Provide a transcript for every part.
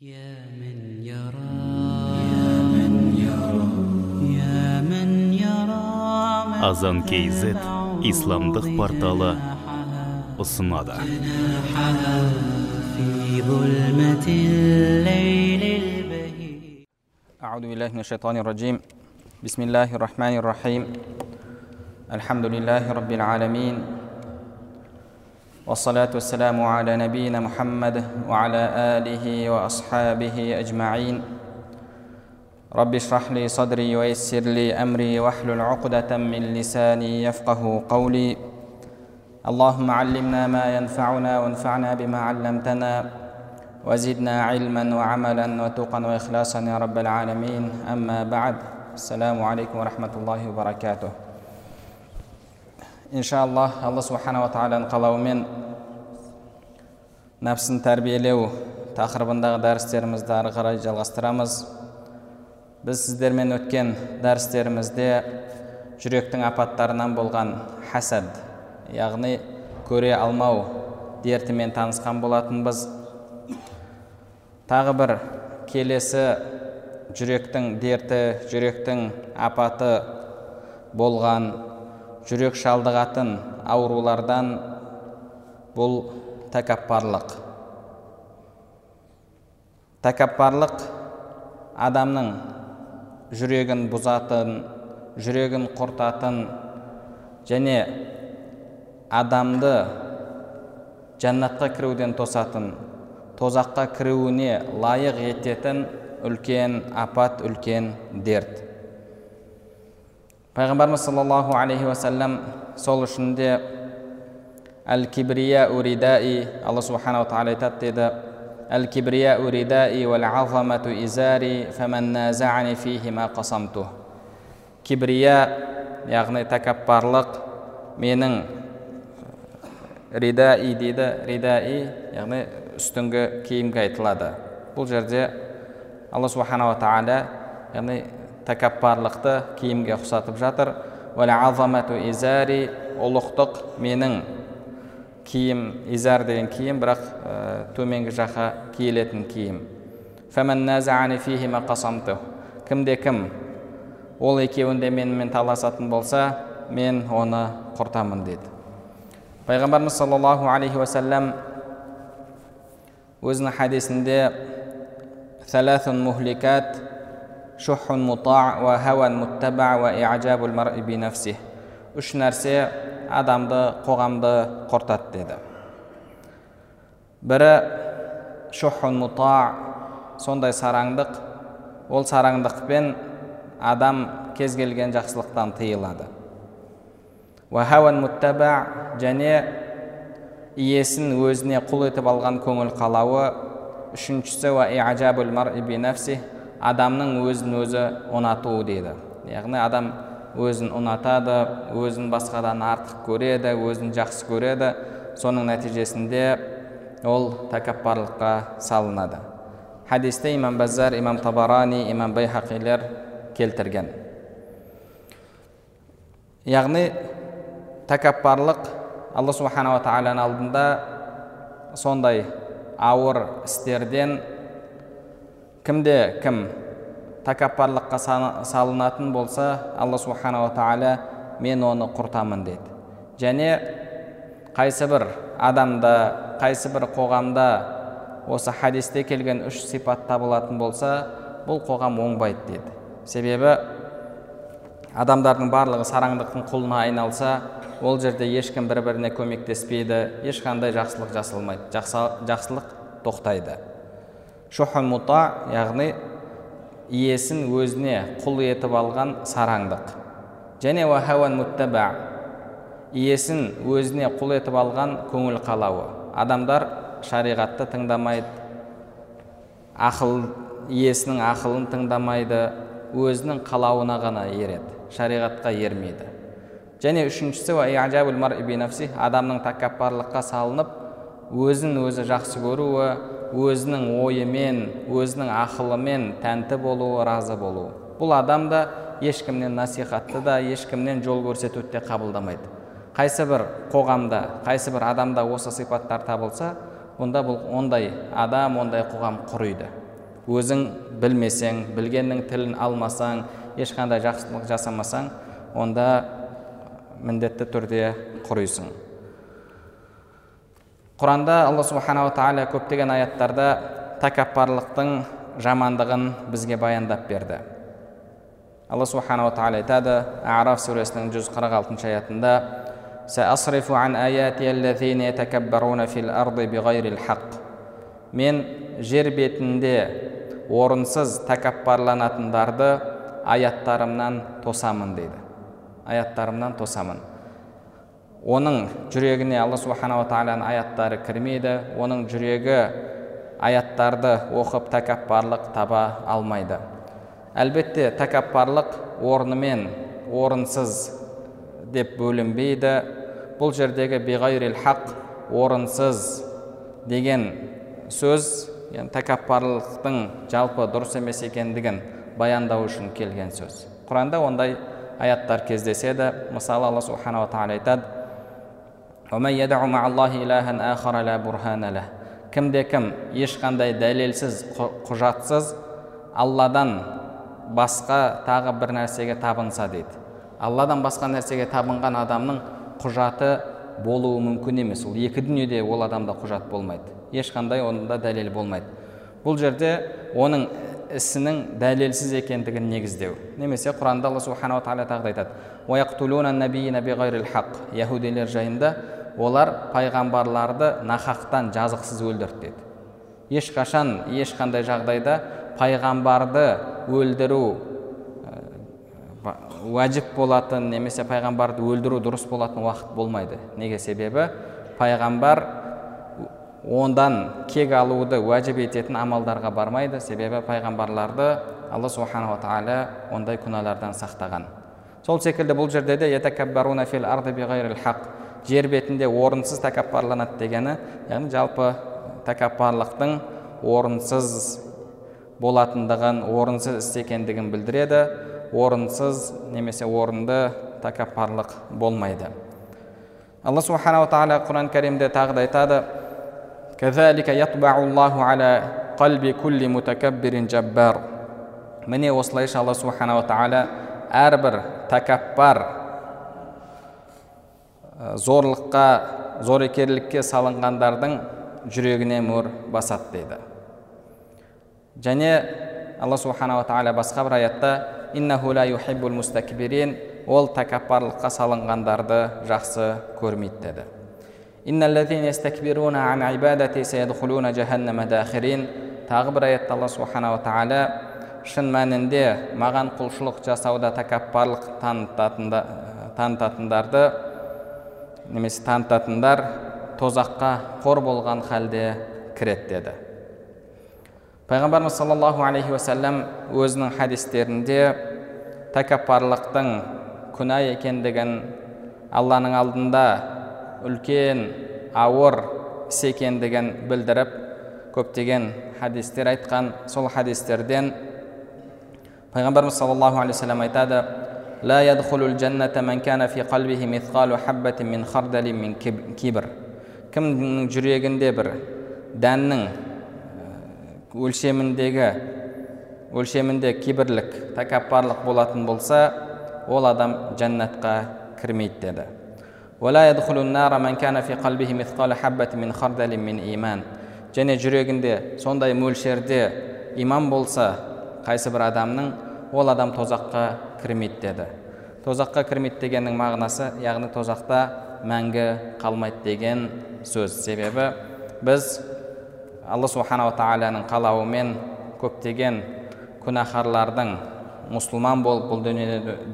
يا من يرى يا من يرى يا من يرى азан kz исламдық порталы ұсынады جناحها في ظلمة الليل البهيج أعوذ بالله من الشيطان الرجيم بسم الله الرحمن الرحيم الحمد لله رب العالمين والصلاة والسلام على نبينا محمد وعلى آله وأصحابه أجمعين. رب اشرح لي صدري ويسر لي أمري واحلل عقدة من لساني يفقه قولي. اللهم علمنا ما ينفعنا وانفعنا بما علمتنا وزدنا علما وعملا وتقا وإخلاصا يا رب العالمين. أما بعد السلام عليكم ورحمة الله وبركاته. Иншаллах алла субханала тағаланың қалауымен нәпсін тәрбиелеу тақырыбындағы дәрістерімізді ары қарай жалғастырамыз. Біз сіздермен өткен дәрістерімізде жүректің апаттарынан болған хәсәд яғни көре алмау дертімен танысқан болатынбыз. Тағы бір келесі жүректің дерті жүректің апаты болған жүрек шалдығатын аурулардан бұл тәкаппарлық. Тәкаппарлық адамның жүрегін бұзатын жүрегін құртатын және адамды жәннатқа кіруден тосатын тозаққа кіруіне лайық ететін үлкен апат үлкен дерт. Пайғамбарымыз саллаллаху алейхи уасалам сол үшін де әл кибрия уридаи алла субханала тағала айтады деді әл кибрия уридаи уәл азамату изари фәмән назаани фихима қасамту кибрия яғни тәкаппарлық менің ридаи дейді ридаи яғни үстіңгі киімге айтылады бұл жерде алла субханала тағала яғни тәкаппарлықты киімге ұқсатып жатыр. Изари ұлықтық менің киім изар деген киім бірақ ә, төменгі жаққа киілетін киім. Кімде кім? Ол екеуінде менімен таласатын болса мен оны құртамын деді пайғамбарымыз саллаллаху алейхи уасалам өзінің хадисінде шухун мутаа уа хауан муттаба уа иажабул мар'i бинафсих үш нәрсе адамды қоғамды құртады деді бірі шухун мутаа сондай сараңдық ол сараңдықпен адам кез келген жақсылықтан тыйылады. Уа хауан муттаба және иесін өзіне құл етіп алған көңіл қалауы үшіншісі уа адамның өзін өзі ұнатуы дейді. Яғни адам өзін ұнатады өзін басқадан артық көреді өзін жақсы көреді. Соның нәтижесінде ол тәкаппарлыққа салынады. Хадисте имам базар имам табарани имам байхақилер келтірген. Яғни тәкаппарлық алла субханала тағаланың алдында сондай ауыр істерден кімде кім тәкаппарлыққа салынатын болса алла субханала тағала мен оны құртамын деді және қайсы бір адамда қайсы бір қоғамда осы хадисте келген үш сипат табылатын болса бұл қоғам оңбайды деді себебі адамдардың барлығы сараңдықтың құлына айналса ол жерде ешкім бір біріне көмектеспейді ешқандай жақсылық жасалмайды жақсылық тоқтайды. Шухун мута яғни иесін өзіне құл етіп алған сараңдық. Және уахауан муттаба иесін өзіне құл етіп алған көңіл қалауы. Адамдар шариғатты тыңдамайды ақыл иесінің ақылын тыңдамайды өзінің қалауына ғана ереді шариғатқа ермейді. Және үшіншісі адамның тәкаппарлыққа салынып өзін өзі жақсы көруі өзінің ойымен өзінің ақылымен тәнті болуы разы болуы. Бұл адам да ешкімнен насихатты да ешкімнен жол көрсетуді де қабылдамайды. Қайсы бір қоғамда қайсы бір адамда осы сипаттар табылса онда бұл ондай адам ондай қоғам құриды. Өзің білмесең білгеннің тілін алмасаң ешқандай жақсылық жасамасаң онда міндетті түрде құрисың. Құранда алла субханала тағала көптеген аяттарда тәкаппарлықтың жамандығын бізге баяндап берді алла субханала тағала айтады араф сүресінің жүз қырық алтыншы аятында мен жер бетінде орынсыз тәкаппарланатындарды аяттарымнан тосамын дейді аяттарымнан тосамын оның жүрегіне алла субханала тағаланың аяттары кірмейді оның жүрегі аяттарды оқып тәкаппарлық таба алмайды. Әлбетте тәкаппарлық орнымен орынсыз деп бөлінбейді. Бұл жердегі биғайрил хақ орынсыз деген сөз яғни тәкаппарлықтың жалпы дұрыс емес екендігін баяндау үшін келген сөз. Құранда ондай аяттар кездеседі. Мысалы алла субханала тағала айтады кімде кім ешқандай дәлелсіз құжатсыз алладан басқа тағы бір нәрсеге табынса дейді алладан басқа нәрсеге табынған адамның құжаты болуы мүмкін емес ол екі дүниеде ол адамда құжат болмайды ешқандай онда дәлел болмайды бұл жерде оның ісінің дәлелсіз екендігін негіздеу немесе құранда алла субханала тағала тағы да айтады яхудилер жайында олар пайғамбарларды нахақтан жазықсыз өлтірді деді. Ешқашан ешқандай жағдайда пайғамбарды өлдіру уәжіп болатын немесе пайғамбарды өлдіру дұрыс болатын уақыт болмайды. Неге себебі? Пайғамбар ондан кек алуды уәжіп ететін амалдарға бармайды. Себебі пайғамбарларды алла субханала тағала ондай күнәлардан сақтаған. Сол секілді бұл жерде де жер бетінде орынсыз тәкаппарланады дегені яғни жалпы тәкаппарлықтың орынсыз болатындығын орынсыз іс екендігін білдіреді. Орынсыз немесе орынды тәкаппарлық болмайды. Алла субханала тағала құран кәрімде тағы да айтады. Міне осылайша алла субханала тағала әрбір тәкаппар зорлыққа зорекерлікке салынғандардың жүрегіне мөр басады дейді. Және алла субханала тағала басқа бір аятта ол тәкаппарлыққа салынғандарды жақсы көрмейді деді. Тағы бір аятта алла субханала тағала шын мәнінде маған құлшылық жасауда тәкаппарлық танытатындарды немесе танытатындар тозаққа қор болған халде кіреді деді. Пайғамбарымыз саллаллаху алейхи уассалам өзінің хадистерінде тәкаппарлықтың күнә екендігін алланың алдында үлкен ауыр іс екендігін білдіріп көптеген хадистер айтқан сол хадистерден пайғамбарымыз саллаллаху алейхи вассалам айтады لا يدخل الجنة من كان في قلبه مثقال حبة من خردل من كبر кімнің жүрегінде бір дәннің өлшеміндегі өлшемінде кибірлік тәкаппарлық болатын болса ол адам жәннатқа кірмейді деді және жүрегінде сондай мөлшерде иман болса қайсы бір адамның ол адам тозаққа кірмейді деді. Тозаққа кірмейді дегеннің мағынасы яғни тозақта мәңгі қалмайды деген сөз. Себебі біз алла субханала тағаланың қалауымен көптеген күнәһарлардың мұсылман болып бұл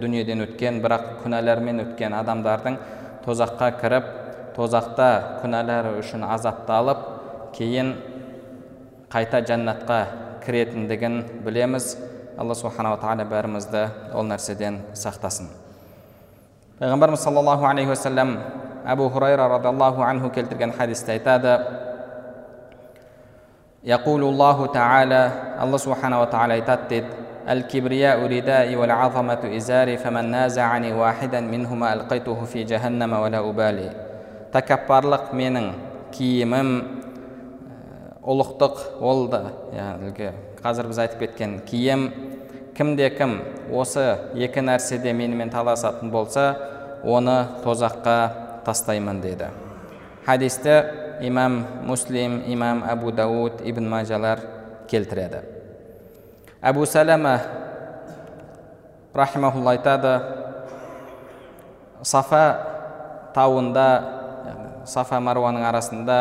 дүниеден өткен бірақ күнәлармен өткен адамдардың тозаққа кіріп тозақта күнәлары үшін азапталып кейін қайта жәннатқа кіретіндігін білеміз. الله سبحانه وتعالى بارمزدا أول نرسدين سختاسن پیغمبر صلى الله عليه وسلم أبو هريرة رضي الله عنه كلتركن حديث تيتادا يقول الله تعالى الله سبحانه وتعالى تتد الكبرياء ردائي والعظمة إزاري فمن نازعني واحدا منهما ألقيته في جهنم ولا أبالي. تكبر لك من كيمم آه، أولوختق қазір біз айтып кеткен киім кімде кім осы екі нәрседе менімен таласатын болса оны тозаққа тастаймын деді. Хадисті имам муслим имам абу дауд ибн мажалар келтіреді. Әбу сәләма рахимахулла айтады сафа тауында сафа маруаның арасында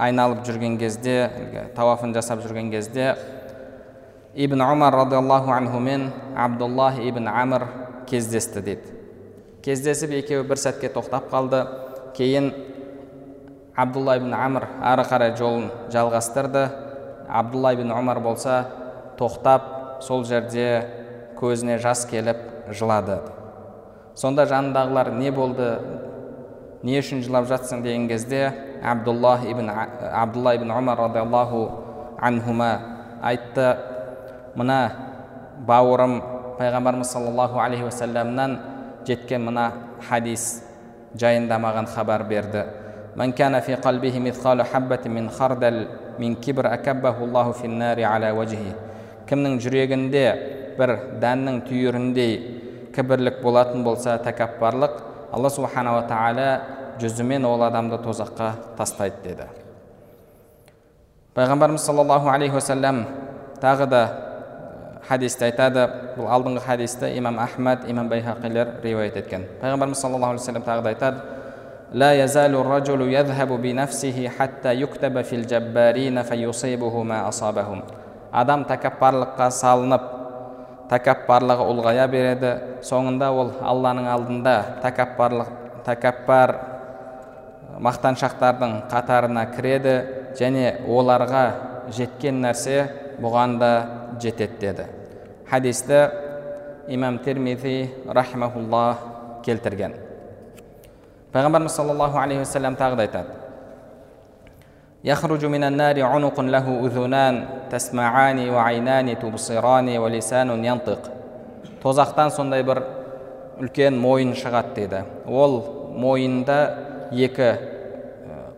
айналып жүрген кезде тауафын жасап жүрген кезде ибн омар радиаллаху анхумен абдуллах ибн амр кездесті дейді. Кездесіп екеуі бір сәтке тоқтап қалды. Кейін абдулла ибн амр ары қарай жолын жалғастырды. Абдулла ибн омар болса тоқтап сол жерде көзіне жас келіп жылады. Сонда жанындағылар не болды не үшін жылап жатсың деген кезде абдулла ибн абдулла ибн омар радиаллаху анхума айтты мына бауырым пайғамбарымыз саллаллаху алейхи уассаламнан жеткен мына хадис жайында маған хабар берді من كان في قلبه مثقال حبة من خردل من كبر أكبه الله في النار على وجهه кімнің жүрегінде бір дәннің түйіріндей кібірлік болатын болса тәкаппарлық алла субханала тағала жүзімен ол адамды тозаққа тастайды деді пайғамбарымыз саллаллаху алейхи уассалам тағы да хадисте айтады бұл алдыңғы хадисті имам ахмад имам байхақилер риуаят еткен пайғамбарымыз саллаллаху алейхи вассалам тағы да айтады لا يزال الرجل يذهب بنفسه حتى يكتب في الجبارين فيصيبه ما أصابهم адам тәкаппарлыққа салынып тәкаппарлығы ұлғая береді. Соңында ол алланың алдында тәкаппарлық тәкаппар мақтаншақтардың қатарына кіреді және оларға жеткен нәрсе бұған да жетеді деді. Хадисті имам термизи рахимахулла келтірген. Пайғамбарымыз саллаллаху алейхи уассалам тағы да айтады. يخرج من النار عنق له أذنان تسمعان وعينان تبصران ولسان ينطق тозақтан сондай бір үлкен мойын шығады деді ол мойында екі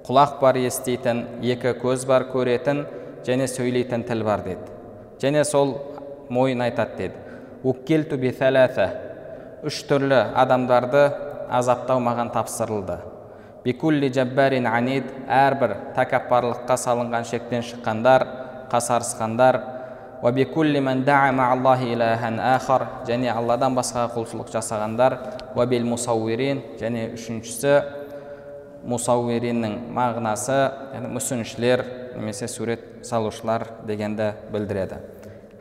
құлақ бар еститін екі көз бар көретін және сөйлейтін тіл бар деді және сол мойын айтады деді үш түрлі адамдарды азаптау маған тапсырылды бикулли жаббарин анид әрбір тәкаппарлыққа салынған шектен шыққандар қасарысқандар. Және алладан басқа құлшылық жасағандар. Уабил мусауирин және үшіншісі мусауириннің мағынасы яғни мүсіншілер немесе сурет салушылар дегенді білдіреді.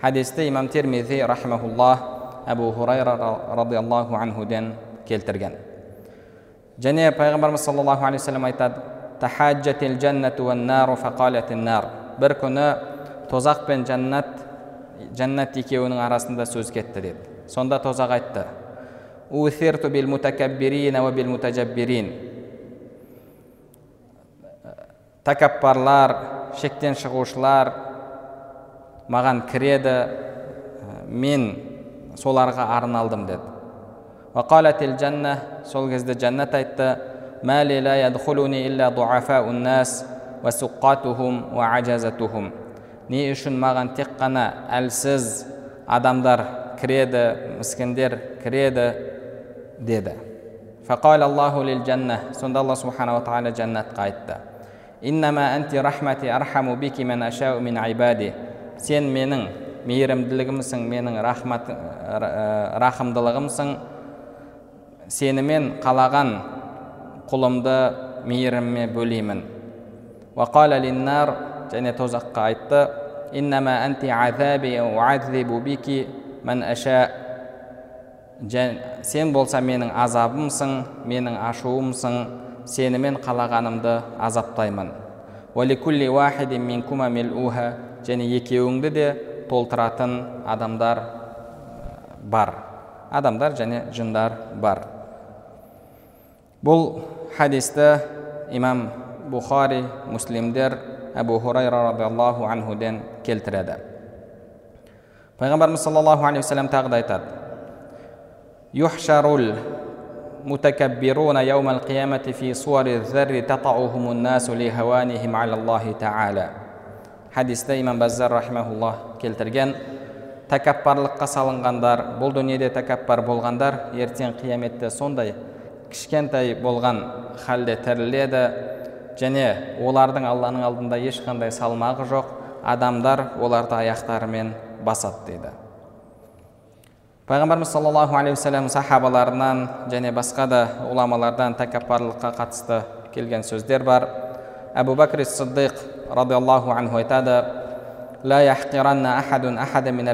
Хадисті имам термизи рахимахуллах әбу хурайра радиаллаху анхуден келтірген. Және пайғамбарымыз саллаллаху алейхи вассалам айтады бір күні тозақ пен жәннат жәннат екеуінің арасында сөз кетті деді. Сонда тозақ айтты тәкаппарлар шектен шығушылар маған кіреді мен соларға арналдым деді وقالت الجنة сол кезде жәннат айтты мәли لا يدخلني إلا ضعفاء الناس وسقاتهم وعجزتهم не үшін маған тек қана әлсіз адамдар кіреді міскіндер кіреді деді فقال الله للجنة сонда алла субханала тағала жәннатқа айтты إنما أنت رحمتي أرحم بك من أشاء من عبادي сен менің мейірімділігімсің менің рахмат рахымдылығымсың сенімен қалаған құлымды мейіріміме бөлеймін. Линнар және тозаққа айтты иннама анти азаби бики ман аша сен болса менің азабымсың менің ашуымсың сенімен қалағанымды азаптаймын. Және екеуіңді де толтыратын адамдар бар. Адамдар және жындар бар бұл хадисті имам бухари муслимдер әбу хурайра радиаллаху анхуден келтіреді пайғамбарымыз саллаллаху алейхи вассалам тағы да айтады юхшарул المتكبرون يوم القيامة في صور الذر تطعهم الناس لهوانهم على الله تعالى хадисте имам баззар рахимахуллах келтірген тәкаппарлыққа салынғандар бұл дүниеде тәкаппар болғандар ертең қияметте сондай кішкентай болған халде тіріледі және олардың алланың алдында ешқандай салмағы жоқ. Адамдар оларды аяқтарымен басады дейді. Пайғамбарымыз саллаллаху алейхи уассалам сахабаларынан және басқа да ғұламалардан тәкаппарлыққа қатысты келген сөздер бар. Әбу бәкір сыддиқ радиаллаху анху айтады ла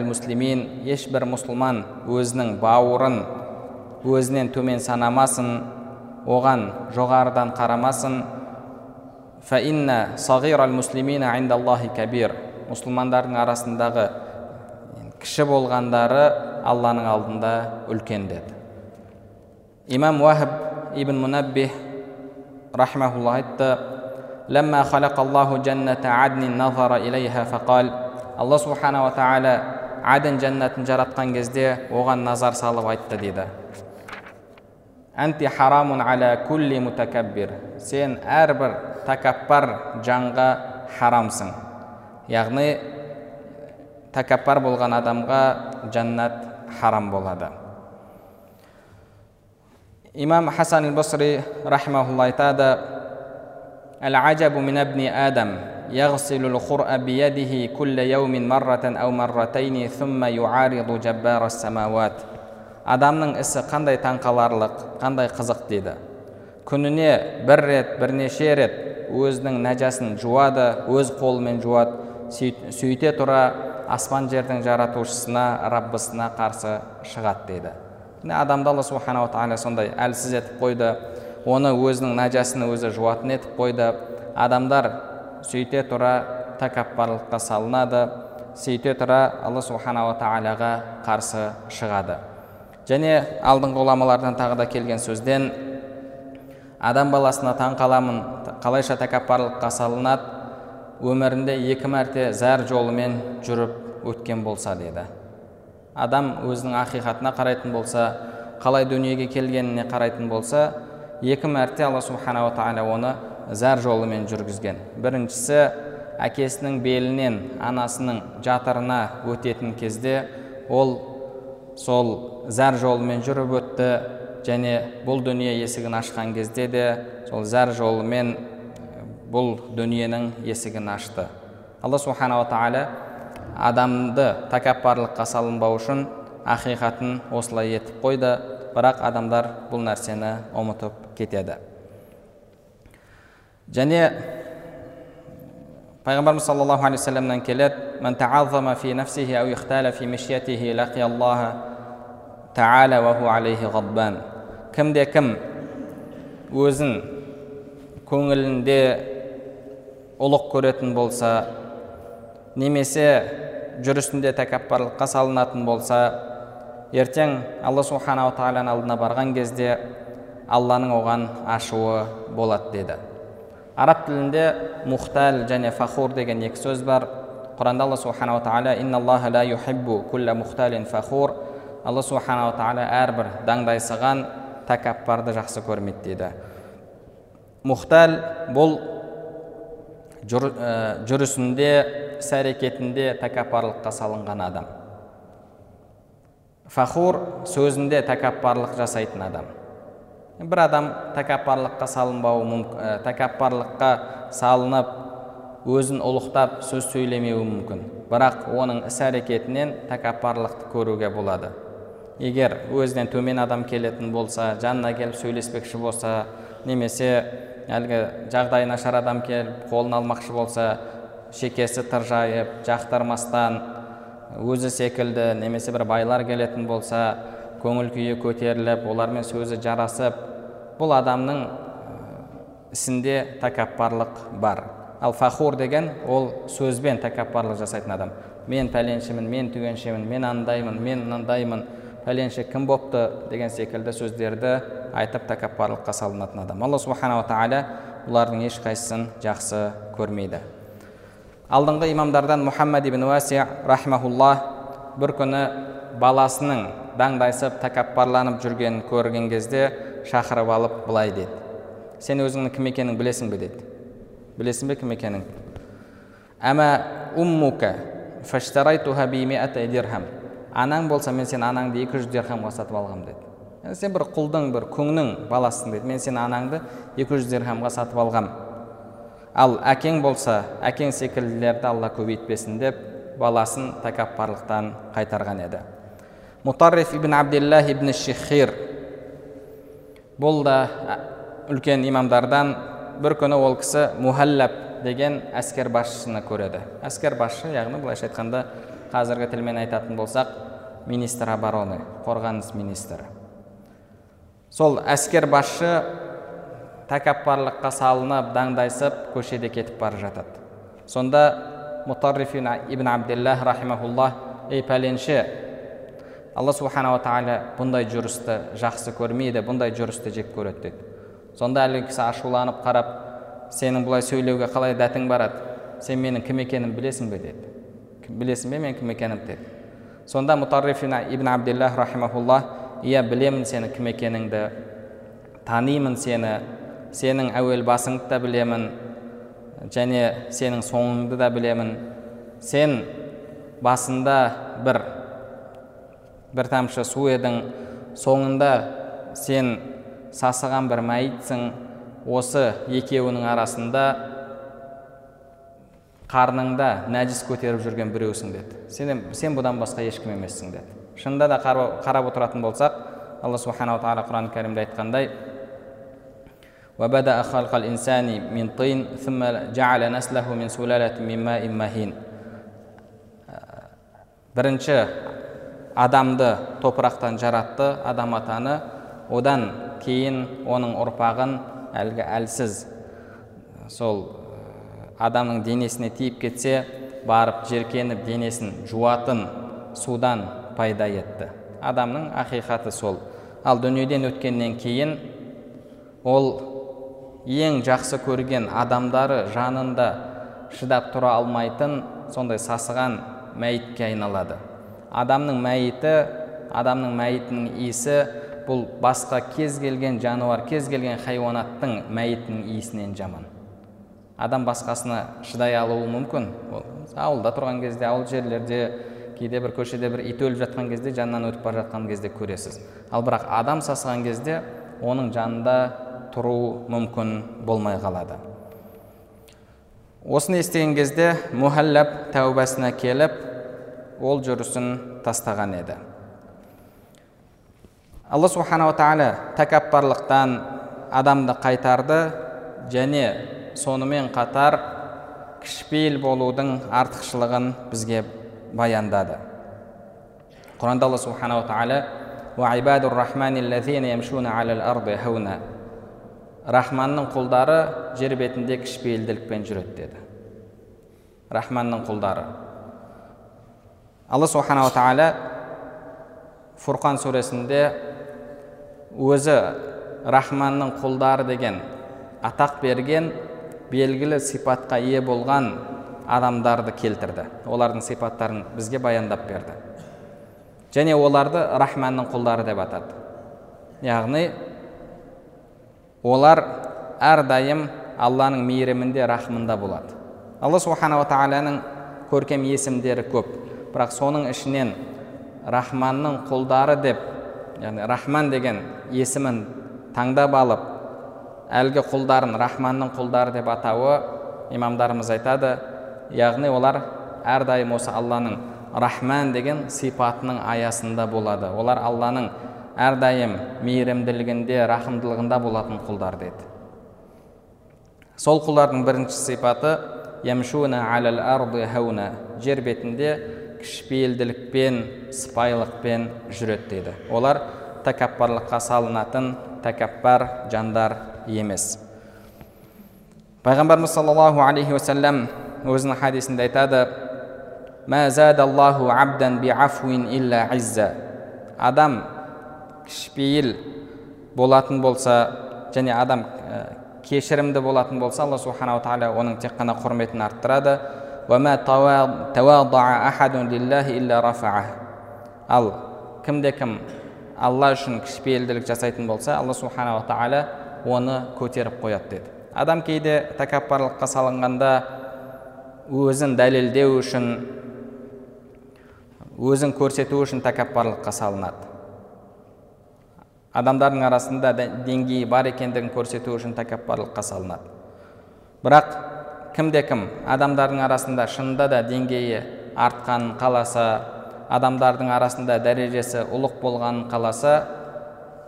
муслимин ешбір мұсылман өзінің бауырын өзінен төмен санамасын оған жоғарыдан қарамасын фаинна сағирал муслимина индаллахи кабир мұсылмандардың арасындағы кіші болғандары алланың алдында үлкен деді имам уахаб ибн мунаббих рахмаулла айтты لما خلق الله جنة عدن نظر إليها فقال алла субханала тағала аден жәннатын жаратқан кезде оған назар салып айтты дейді أنت حرام على كل متكبر. سين أربر تكبر جانغا حرام سن. يعني تكبر بلغن أدمغا جنة حرام بلغن إمام حسن البصري رحمه الله تعالى العجب من ابن آدم يغسل الخرأ بيده كل يوم مرة أو مرتين ثم يعارض جبار السماوات. Адамның ісі қандай таңқаларлық қандай қызық дейді. Күніне бір рет бірнеше рет өзінің нәжасын жуады өз қолымен жуады сөйте тұра аспан жердің жаратушысына раббысына қарсы шығады дейді. Міне адамды алла субханала тағала сондай әлсіз етіп қойды оны өзінің нәжасын өзі жуатын етіп қойды. Адамдар сөйте тұра тәкаппарлыққа салынады сөйте тұра алла субханала тағалаға қарсы шығады. Және алдыңғы ғұламалардан тағы да келген сөзден адам баласына таң қаламын қалайша тәкаппарлыққа салынады өмірінде екі мәрте зәр жолымен жүріп өткен болса деді. Адам өзінің ақиқатына қарайтын болса қалай дүниеге келгеніне қарайтын болса екі мәрте алла субханала тағала оны зәр жолымен жүргізген. Біріншісі әкесінің белінен анасының жатырына өтетін кезде ол сол зәр жолымен жүріп өтті және бұл дүние есігін ашқан кезде де сол зәр жолымен бұл дүниенің есігін ашты. Алла субханала тағала адамды тәкаппарлыққа салынбау үшін ақиқатын осылай етіп қойды бірақ адамдар бұл нәрсені ұмытып кетеді. Және пайғамбарымыз саллаллаху алейхи вассаламнан келеді кімде кім өзін көңілінде ұлық көретін болса немесе жүрісінде тәкаппарлыққа салынатын болса ертең алла субханала тағаланың алдына барған кезде алланың оған ашуы болады деді араб тілінде мұхтал және фахур деген екі сөз бар. Құранда алла субханала тағала фахур алла субханала тағала әрбір даңдайсыған тәкаппарды жақсы көрмейді дейді мұхтал бұл жүр, жүрісінде іс әрекетінде тәкаппарлыққа салынған адам фахур сөзінде тәкаппарлық жасайтын адам бір адам тәкаппарлыққа салынбауы мүмкін тәкаппарлыққа салынып өзін ұлықтап сөз сөйлемеуі мүмкін бірақ оның іс әрекетінен тәкаппарлықты көруге болады егер өзінен төмен адам келетін болса жанына келіп сөйлеспекші болса немесе әлгі жағдайы нашар адам келіп қолын алмақшы болса шекесі тыржайып жақтырмастан өзі секілді немесе бір байлар келетін болса көңіл күйі көтеріліп олармен сөзі жарасып бұл адамның ісінде тәкаппарлық бар. Ал фахур деген ол сөзбен тәкаппарлық жасайтын адам. Мен пәленшімін мен түгеншемін мен андаймын мен мынандаймын пәленше кім бопты? деген секілді сөздерді айтып тәкаппарлыққа салынатын адам. Алла субханала тағала бұлардың ешқайсысын жақсы көрмейді. Алдыңғы имамдардан мұхаммад ибн уаси рахмаулла бір күні баласының даңдайсып тәкаппарланып жүргенін көрген кезде шақырып алып былай деді. Сен өзіңнің кім екеніңді білесің бе? деді. Білесің бе кім екеніңді әмә уммука анаң болса мен сен анаңды 200 дирхамға сатып алғам деді. «Ә, сен бір құлдың бір күңнің баласысың деді. Мен сен анаңды 200 дирхамға сатып алғам ал әкең болса әкең секілділерді алла көбейтпесін деп баласын тәкаппарлықтан қайтарған еді. Мутарриф ибн абдиллах ибн шихир бұл да үлкен имамдардан бір күні ол кісі мухаллаб деген әскер басшыны көреді әскер басшы яғни былайша айтқанда қазіргі тілмен айтатын болсақ министр обороны қорғаныс министрі сол әскер басшы тәкаппарлыққа салынып даңдайсып көшеде кетіп бара жатады сонда мутарриф ибн абдиллах ей пәленше алла субханала тағала бұндай жүрісті жақсы көрмейді бұндай жүрісті жек көреді деді сонда әлгі кісі ашуланып қарап сенің бұлай сөйлеуге қалай дәтің барады сен менің кім екенімді білесің бе деді «Кім- білесің бе мен кім екенімді деді сонда мутарриф ибн абдиллах рахимахуллах иә білемін сені кім екеніңді танимын сені сенің әуел басыңды да білемін және сенің соңыңды да білемін сен басында бір бір тамшы су едің соңында сен сасыған бір мәйітсің осы екеуінің арасында қарныңда нәжіс көтеріп жүрген біреусің деді сен, сен бұдан басқа ешкім емессің деді шынында да қарап, қарап отыратын болсақ алла субханала тағала құран кәрімде айтқандай وبدأ خلق الإنسان من طين ثم جعل نسله من سلالة من ماء مهين бірінші адамды топырақтан жаратты адам атаны. Одан кейін оның ұрпағын әлгі әлсіз сол ә, адамның денесіне тиіп кетсе барып жеркеніп денесін жуатын судан пайда етті. Адамның ақиқаты сол. Ал дүниеден өткеннен кейін ол ең жақсы көрген адамдары жанында шыдап тұра алмайтын сондай сасыған мәйітке айналады. Адамның мәйіті адамның мәйітінің иісі бұл басқа кез келген жануар кез келген хайуанаттың мәйітінің иісінен жаман. Адам басқасына шыдай алуы мүмкін. Ол ауылда тұрған кезде ауыл жерлерде кейде бір көшеде бір ит өліп жатқан кезде жанынан өтіп бара жатқан кезде көресіз. Ал бірақ адам сасыған кезде оның жанында тұру мүмкін болмай қалады. Осыны естіген кезде мухаллаб тәубасына келіп ол жүрісін тастаған еді. Алла субханала тағала тәкаппарлықтан адамды қайтарды және сонымен қатар кішіпейіл болудың артықшылығын бізге баяндады. Құранда алла субханала тағала рахманның құлдары жер бетінде кішіпейілділікпен жүреді деді. Рахманның құлдары алла субханала тағала фурқан сүресінде өзі рахманның құлдары деген атақ берген белгілі сипатқа ие болған адамдарды келтірді. Олардың сипаттарын бізге баяндап берді. Және оларды рахманның құлдары деп атады. Яғни олар әрдайым алланың мейірімінде рахымында болады. Алла субханала тағаланың көркем есімдері көп. Бірақ соның ішінен рахманның құлдары деп яғни рахман деген есімін таңдап алып әлгі құлдарын рахманның құлдары деп атауы имамдарымыз айтады. Яғни олар әрдайым осы алланың рахман деген сипатының аясында болады. Олар алланың әрдайым мейірімділігінде рахымдылығында болатын құлдар деді сол құлдардың бірінші сипаты жер бетінде кішіпейілділікпен сыпайылықпен жүреді дейді. Олар тәкаппарлыққа салынатын тәкаппар жандар емес. Пайғамбарымыз саллаллаху алейхи уассалам өзінің хадисінде айтады адам кішіпейіл болатын болса және адам ә, кешірімді болатын болса алла субханала тағала оның тек қана құрметін арттырады. Ал кімде кім алла үшін кішіпейілділік жасайтын болса алла субханала тағала оны көтеріп қояды деді адам кейде тәкаппарлыққа салынғанда өзін дәлелдеу үшін өзін көрсету үшін тәкаппарлыққа салынады адамдардың арасында деңгейі бар екендігін көрсету үшін тәкаппарлыққа салынады бірақ кімде кім адамдардың арасында шынында да деңгейі артқанын қаласа адамдардың арасында дәрежесі ұлық болғанын қаласа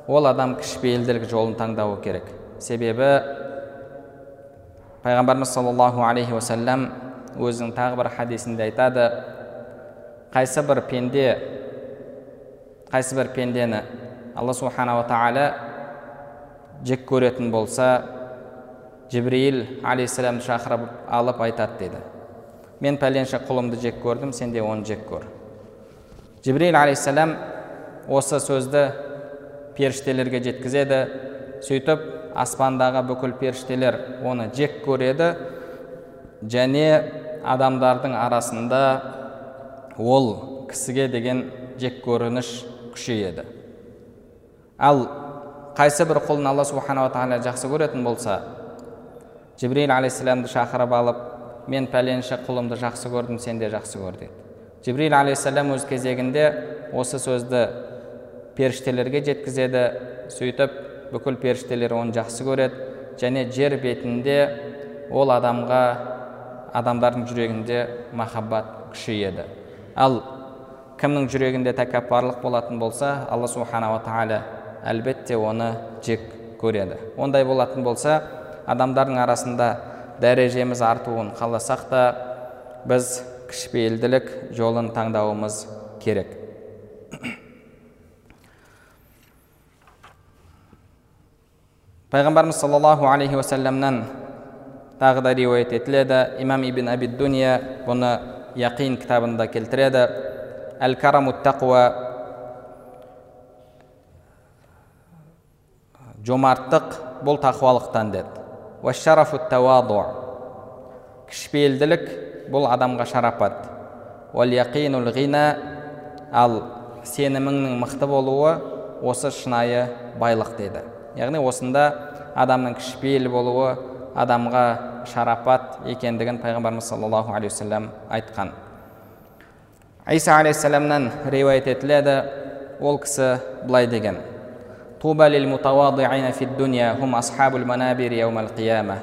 ол адам кішіпейілділік жолын таңдауы керек. Себебі пайғамбарымыз саллаллаху алейхи уассалам өзінің тағы бір хадисінде айтады қайсы бір пенде қайсы бір пендені алла субханала тағала жек көретін болса жібірейіл алейхисаламды шақырып алып айтады деді мен пәленше құлымды жек көрдім сен де оны жек көр жібірейіл алейхисалам осы сөзді періштелерге жеткізеді сөйтіп аспандағы бүкіл періштелер оны жек көреді және адамдардың арасында ол кісіге деген жек көрініш күшейеді ал қайсы бір құлын алла субханала тағала жақсы көретін болса жібрейіл алейхисаламды шақырып алып мен пәленше құлымды жақсы көрдім сен де жақсы көр деді жібрейіл алейхисалам өз кезегінде осы сөзді періштелерге жеткізеді сөйтіп бүкіл періштелер оны жақсы көреді және жер бетінде ол адамға адамдардың жүрегінде махаббат күшейеді ал кімнің жүрегінде тәкаппарлық болатын болса алла субханала тағала әлбетте оны жек көреді ондай болатын болса адамдардың арасында дәрежеміз артуын қаласақ та біз кішіпейілділік жолын таңдауымыз керек. Пайғамбарымыз саллаллаху алейхи уассаламнан тағы да риуаят етіледі. Имам ибн абид дуния бұны яқин кітабында келтіреді. Әл караму тақуа жомарттық бұл тақуалықтан деді. Кішіпейілділік бұл адамға шарапат ал сеніміңнің мықты болуы осы шынайы байлық деді яғни осында адамның кішіпейіл болуы адамға шарапат екендігін пайғамбарымыз саллаллаху алейхи уассалам айтқан иса алейхисаламнан риуаят етіледі ол кісі былай деген туба лил мутавадиина фид дунья хум асхабул манабир қияма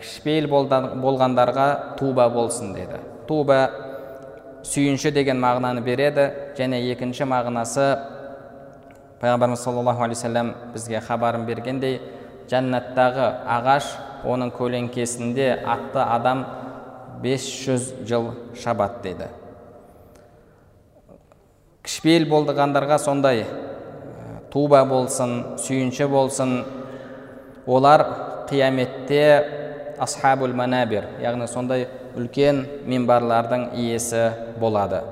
кішіпейіл болғандарға туба болсын деді туба сүйінші деген мағынаны береді және екінші мағынасы пайғамбарымыз саллаллаху алейхи уассалам бізге хабарын бергендей жәннаттағы ағаш оның көлеңкесінде атты адам 500 жыл шабат деді кішіпейіл болдығандарға сондай туба болсын сүйінші болсын олар қияметте асхабул манабир яғни сондай үлкен минбарлардың иесі болады.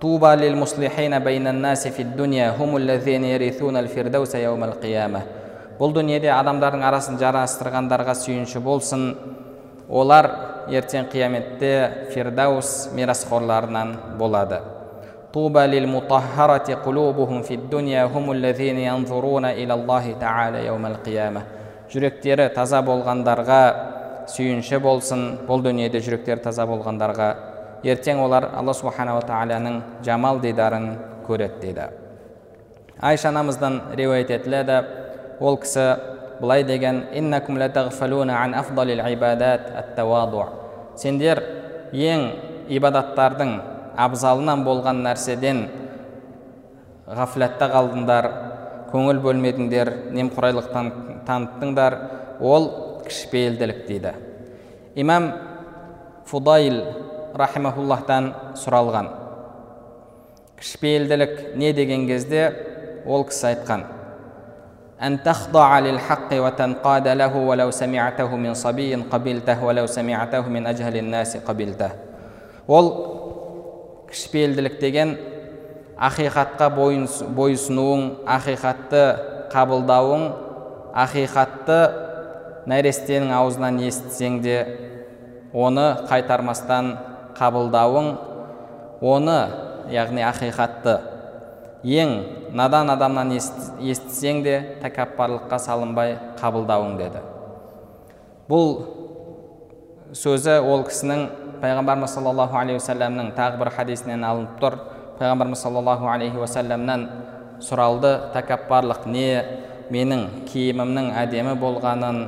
Туба лил муслихина байнан наси фид дуния ярисуна қияма. Бұл дүниеде адамдардың арасын жарастырғандарға сүйінші болсын олар ертең қияметте фирдаус мирасқорларынан болады. طوبى للمطهرة قلوبهم في الدنيا هم الذين ينظرون إلى الله تعالى يوم القيامة жүректері таза болғандарға сүйінші болсын бұл дүниеде жүректері таза болғандарға ертең олар алла субханала тағаланың жамал дидарын көреді дейді айша анамыздан риуаят етіледі ол кісі былай деген сендер ең ибадаттардың абзалынан болған нәрседен ғафләтта қалдыңдар көңіл бөлмедіңдер немқұрайлық таныттыңдар ол кішіпейілділік дейді имам фудайл рахимахуллахтан сұралған кішіпейілділік не деген кезде ол кісі айтқан أن تخضع للحق وتنقاد له ولو سمعته من صبي قبلته ولو سمعته من أجهل الناس قبلته ол кішіпейілділік деген ақиқатқа бойұсынуың ақиқатты қабылдауың ақиқатты нәрестенің аузынан естісең де оны қайтармастан қабылдауың оны яғни ақиқатты ең надан адамнан естісең де тәкаппарлыққа салынбай қабылдауың деді. Бұл сөзі ол кісінің пайғамбарымыз саллаллаху алейхи уассаламның тағы бір хадисінен алынып тұр пайғамбарымыз саллаллаху алейхи уассаламнан сұралды тәкаппарлық не менің киімімнің әдемі болғанын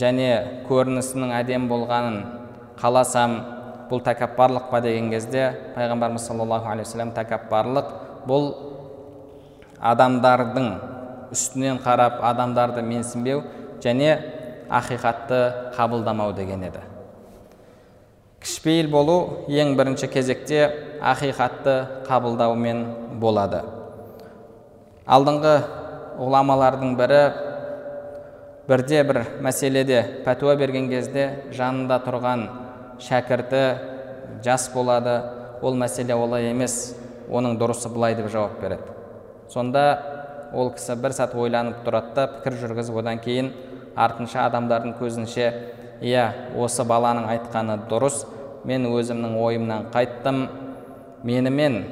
және көрінісімнің әдемі болғанын қаласам бұл тәкаппарлық па деген кезде пайғамбарымыз саллаллаху алейхи уассалам тәкаппарлық бұл адамдардың үстінен қарап адамдарды менсінбеу және ақиқатты қабылдамау деген еді кішіпейіл болу ең бірінші кезекте ақиқатты қабылдаумен болады. Алдыңғы ғұламалардың бірі бірде бір мәселеде пәтуа берген кезде жанында тұрған шәкірті жас болады. Ол мәселе олай емес оның дұрысы былай деп жауап береді. Сонда ол кісі бір сәт ойланып тұрады да пікір жүргізіп одан кейін артынша адамдардың көзінше иә осы баланың айтқаны дұрыс мен өзімнің ойымнан қайттым. Менімен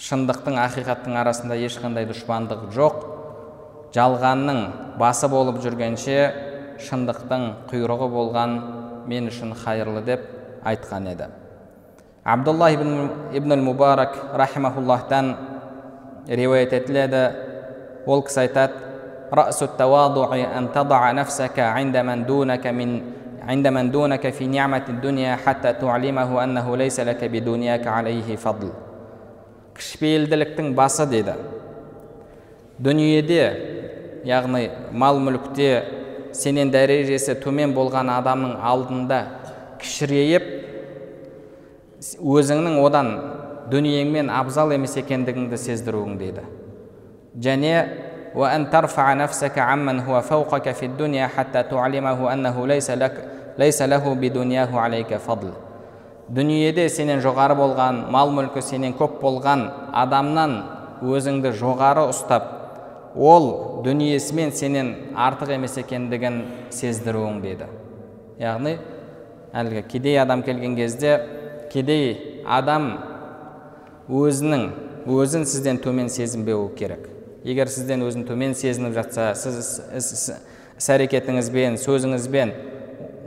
шындықтың ақиқаттың арасында ешқандай дұшпандық жоқ. Жалғанның басы болып жүргенше шындықтың құйрығы болған мен үшін хайырлы деп айтқан еді. Абдулла ибн, ибн мубарак рахимахуллахтан риуаят етіледі. Ол кісі айтады رأس التواضع أن تضع نفسك عند من دونك من عند من دونك في نعمة الدنيا حتى تعلمه أنه ليس لك بدنياك عليه فضل кішіпейілділіктің басы деді дүниеде яғни мал мүлікте сенен дәрежесі төмен болған адамның алдында кішірейіп өзіңнің одан дүниеңмен абзал емес екендігіңді сездіруің дейді және وأن ترفع نفسك عمن هو فوقك في الدنيا حتى تعلمه أنه ليس لك ليس له بدنياه عليك فضل дүниеде сенен жоғары болған мал мүлкі сенен көп болған адамнан өзіңді жоғары ұстап ол дүниесімен сенен артық емес екендігін сездіруің дейді яғни әлгі кедей адам келген кезде кедей адам өзінің өзін сізден төмен сезінбеуі керек егер сізден өзін төмен сезініп жатса сіз іс әрекетіңізбен сөзіңізбен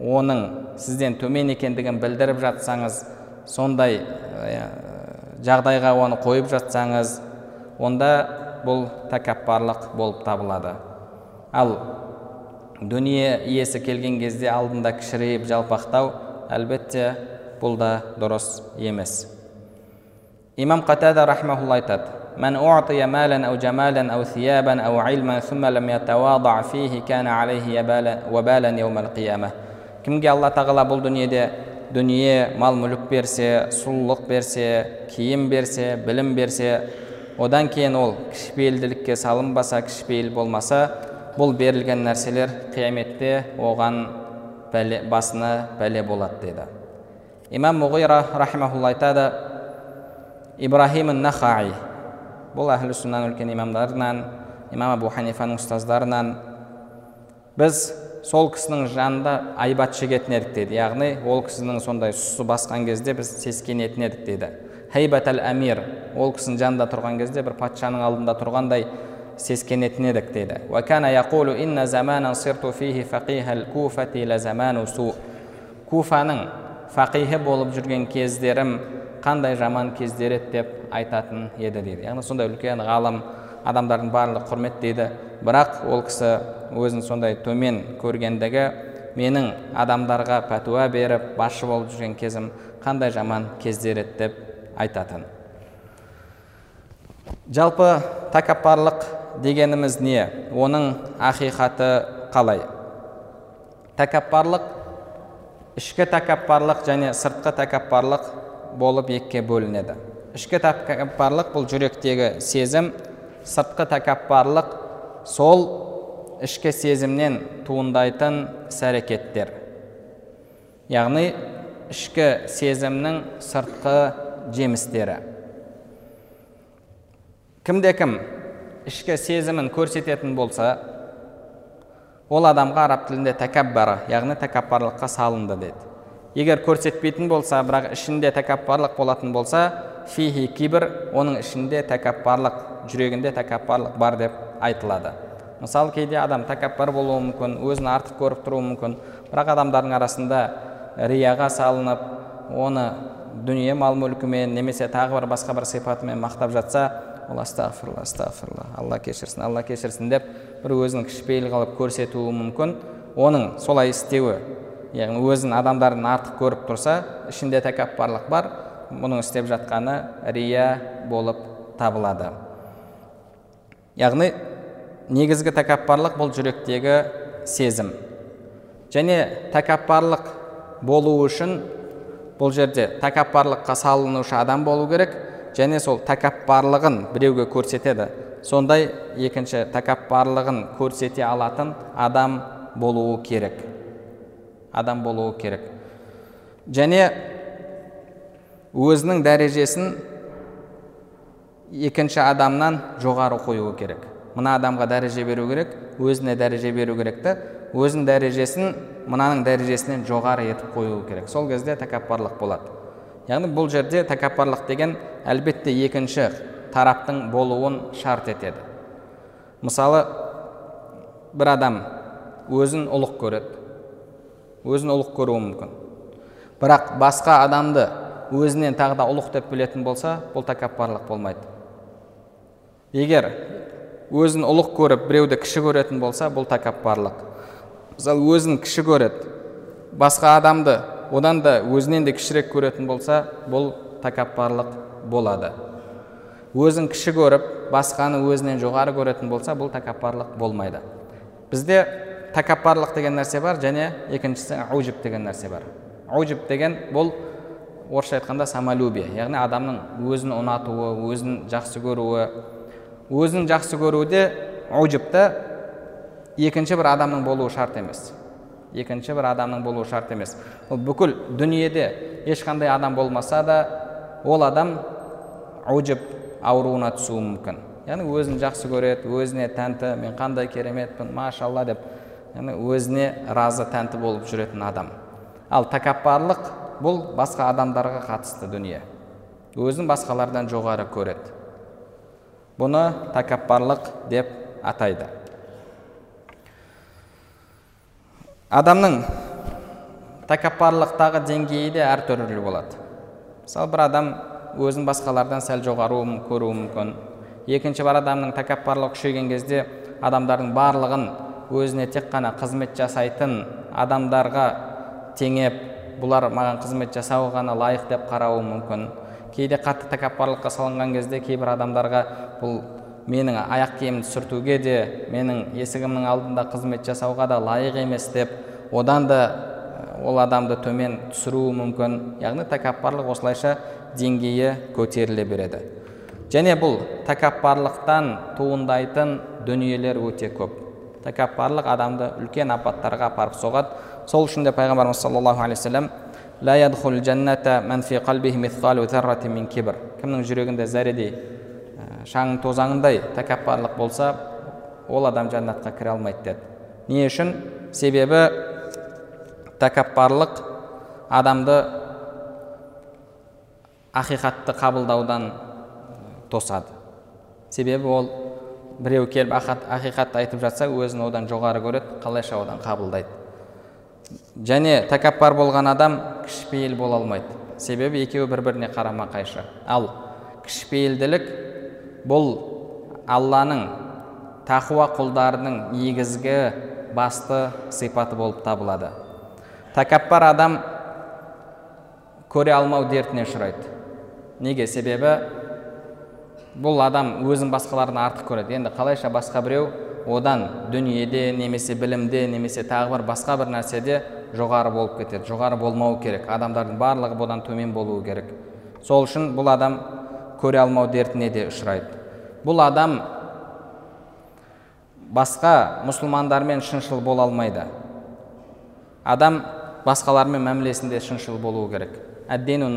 оның сізден төмен екендігін білдіріп жатсаңыз сондай жағдайға оны қойып жатсаңыз онда бұл тәкаппарлық болып табылады. Ал дүние иесі келген кезде алдында кішірейіп жалпақтау әлбетте бұл да дұрыс емес. Имам қатада рахмаулла айтады من أعطي مالا أو جمالا أو ثيابا أو علما ثم لم يتواضع فيه كان عليه وبالا يوم القيامة кімге алла тағала бұл дүниеде дүние мал мүлік берсе сұлулық берсе киім берсе білім берсе одан кейін ол кішіпейілділікке салынбаса кішіпейіл болмаса бұл берілген нәрселер қияметте оған бәле, басына бәле болады деді имам мұғира рахимахулла айтады ибрахим нахаи бұл әхлі сүннаның үлкен имамдарынан имам абу ханифаның ұстаздарынан біз сол кісінің жанында айбат шегетін едік дейді яғни ол кісінің сондай сұсы басқан кезде біз сескенетін едік дейді хейбат әл әмир ол кісінің жанында тұрған кезде бір патшаның алдында тұрғандай сескенетін едік дейді куфаның фақихі болып жүрген кездерім қандай жаман кездер еді деп айтатын еді дейді. Яғни сондай үлкен ғалым адамдардың барлығы құрметтейді бірақ ол кісі өзін сондай төмен көргендігі менің адамдарға пәтуа беріп басшы болып жүрген кезім қандай жаман кездер еді деп айтатын. Жалпы тәкаппарлық дегеніміз не? Оның ақиқаты қалай? Тәкаппарлық ішкі тәкаппарлық және сыртқы тәкаппарлық болып екіге бөлінеді. Ішкі тәкаппарлық бұл жүректегі сезім сыртқы тәкаппарлық сол ішкі сезімнен туындайтын іс әрекеттер яғни ішкі сезімнің сыртқы жемістері. Кімде кім ішкі сезімін көрсететін болса ол адамға араб тілінде тәкәббара яғни тәкаппарлыққа салынды деді. Егер көрсетпейтін болса бірақ ішінде тәкаппарлық болатын болса фихи кибр оның ішінде тәкаппарлық жүрегінде тәкаппарлық бар деп айтылады. Мысалы кейде адам тәкаппар болуы мүмкін өзін артық көріп тұруы мүмкін. Бірақ адамдардың арасында рияға салынып оны дүние мал мүлкімен немесе тағы бір басқа бір сипатымен мақтап жатса ол астағфирулла астағфирулла алла кешірсін алла кешірсін деп бір өзін кішіпейіл қылып көрсетуі мүмкін. Оның солай істеуі яғни өзін адамдардан артық көріп тұрса ішінде тәкаппарлық бар мұның істеп жатқаны рия болып табылады. Яғни негізгі тәкаппарлық бұл жүректегі сезім. Және тәкаппарлық болу үшін бұл жерде тәкаппарлыққа салынушы адам болу керек және сол тәкаппарлығын біреуге көрсетеді. Сондай екінші тәкаппарлығын көрсете алатын адам болуы керек. Адам болуы керек. Және өзінің дәрежесін екінші адамнан жоғары қоюы керек. Мына адамға дәреже беру керек өзіне дәреже беру керек та өзінің дәрежесін мынаның дәрежесінен жоғары етіп қоюы керек. Сол кезде тәкаппарлық болады. Яғни бұл жерде тәкаппарлық деген әлбетте екінші тараптың болуын шарт етеді. Мысалы бір адам өзін ұлық көреді. Өзін ұлық көруі мүмкін. Бірақ басқа адамды өзінен тағы да ұлық деп білетін болса бұл тәкаппарлық болмайды. Егер өзін ұлық көріп біреуді кіші көретін болса бұл тәкаппарлық. Мысалы өзін кіші көреді. Басқа адамды одан да өзінен де кішірек көретін болса бұл тәкаппарлық болады. Өзін кіші көріп басқаны өзінен жоғары көретін болса бұл тәкаппарлық болмайды. Бізде тәкаппарлық деген нәрсе бар және екіншісі аужиб деген нәрсе бар аужиб деген бұл орысша айтқанда самолюбие яғни адамның өзін ұнатуы өзін жақсы көруі өзін жақсы көруде аужибта екінші бір адамның болуы шарт емес екінші бір адамның болуы шарт емес ол бүкіл дүниеде ешқандай адам болмаса да ол адам аужиб ауруына түсуі мүмкін яғни өзін жақсы көреді өзіне тәнті мен қандай кереметпін машалла деп яғни өзіне разы тәнті болып жүретін адам. Ал тәкаппарлық бұл басқа адамдарға қатысты дүние. Өзін басқалардан жоғары көреді. Бұны тәкаппарлық деп атайды. Адамның тәкаппарлықтағы деңгейі де әртүрлі болады. Мысалы бір адам өзін басқалардан сәл жоғары көруі мүмкін. Екінші бір адамның тәкаппарлығы күшейген кезде адамдардың барлығын өзіне тек қана қызмет жасайтын адамдарға теңеп бұлар маған қызмет жасауға ғана лайық деп қарауы мүмкін. Кейде қатты тәкаппарлыққа салынған кезде кейбір адамдарға бұл менің аяқ киімімді сүртуге де менің есігімнің алдында қызмет жасауға да лайық емес деп одан да ол адамды төмен түсіруі мүмкін. Яғни тәкаппарлық осылайша деңгейі көтеріле береді. Және бұл тәкаппарлықтан туындайтын дүниелер өте көп. Тәкаппарлық адамды үлкен апаттарға апарып соғады сол үшін де пайғамбарымыз саллаллаху алейхи кімнің жүрегінде зәредей шаң тозаңындай тәкаппарлық болса ол адам жәннатқа кіре алмайды деді не үшін себебі тәкаппарлық адамды ақиқатты қабылдаудан тосады себебі ол біреу келіп ақиқатты айтып жатса өзін одан жоғары көреді қалайша одан қабылдайды. Және тәкаппар болған адам кішіпейіл бола алмайды. Себебі екеуі бір біріне қарама қайшы. Ал кішіпейілділік бұл алланың тақуа құлдарының негізгі басты сипаты болып табылады. Тәкаппар адам көре алмау дертіне ұшырайды. Неге? Себебі бұл адам өзін басқалардан артық көреді. Енді қалайша басқа біреу? Одан дүниеде немесе білімде немесе тағы бір басқа бір нәрседе жоғары болып кетеді жоғары болмау керек. Адамдардың барлығы бұдан төмен болуы керек. Сол үшін бұл адам көре алмау дертіне де ұшырайды. Бұл адам басқа мұсылмандармен шыншыл бола алмайды. Адам басқалармен мәмілесінде шыншыл болуы керек. Әддену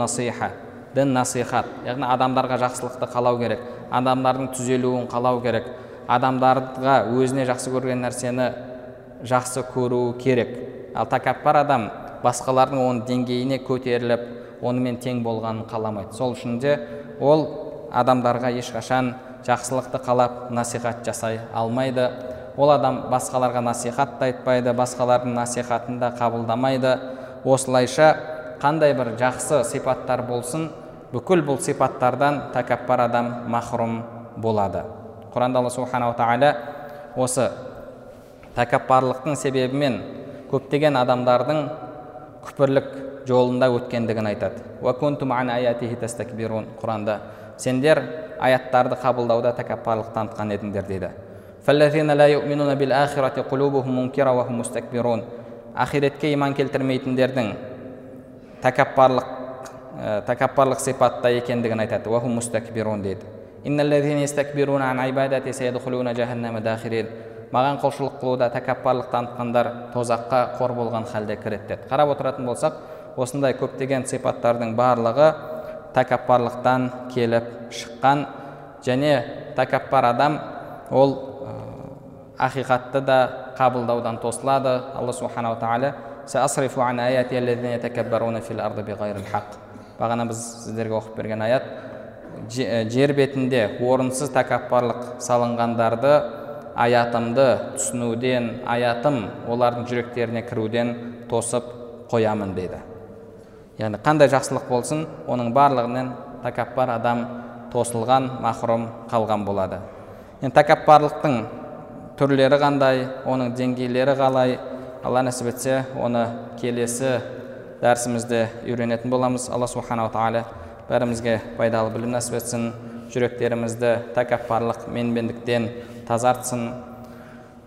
дін насихат. Яғни адамдарға жақсылықты қалау керек адамдардың түзелуін қалау керек адамдарға өзіне жақсы көрген нәрсені жақсы көруі керек. Ал тәкаппар адам басқалардың оның деңгейіне көтеріліп онымен тең болғанын қаламайды. Сол үшін де ол адамдарға ешқашан жақсылықты қалап насихат жасай алмайды. Ол адам басқаларға насихат та айтпайды басқалардың насихатын да қабылдамайды. Осылайша қандай бір жақсы сипаттар болсын бүкіл бұл сипаттардан тәкаппар адам махрұм болады. Құранда алла субханала тағала осы тәкаппарлықтың себебімен көптеген адамдардың күпірлік жолында өткендігін айтады. Құранда сендер аяттарды қабылдауда тәкаппарлық танытқан едіңдер дейді. Ақиретке иман келтірмейтіндердің тәкаппарлық ә, тәкаппарлық сипатта екендігін айтады. Дейді. Маған құлшылық қылуда тәкаппарлық танытқандар тозаққа қор болған халде кіреді деді. Қарап отыратын болсақ осындай көптеген сипаттардың барлығы тәкаппарлықтан келіп шыққан және тәкаппар адам ол ақиқатты да қабылдаудан тосылады. Алла субханала тағала бағана біз сіздерге оқып берген аят жер бетінде орынсыз тәкаппарлық салынғандарды аятымды түсінуден аятым олардың жүректеріне кіруден тосып қоямын дейді. Яғни қандай жақсылық болсын оның барлығынан тәкаппар адам тосылған махрұм қалған болады. Енді тәкаппарлықтың түрлері қандай оның деңгейлері қалай алла нәсіп етсе оны келесі дәрісімізде үйренетін боламыз. Алла субханала тағала бәрімізге пайдалы білім нәсіп етсін. Жүректерімізді тәкаппарлық менмендіктен тазартсын.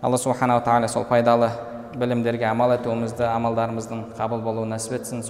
Алла субханала тағала сол пайдалы білімдерге амал етуімізді амалдарымыздың қабыл болуын нәсіп етсін.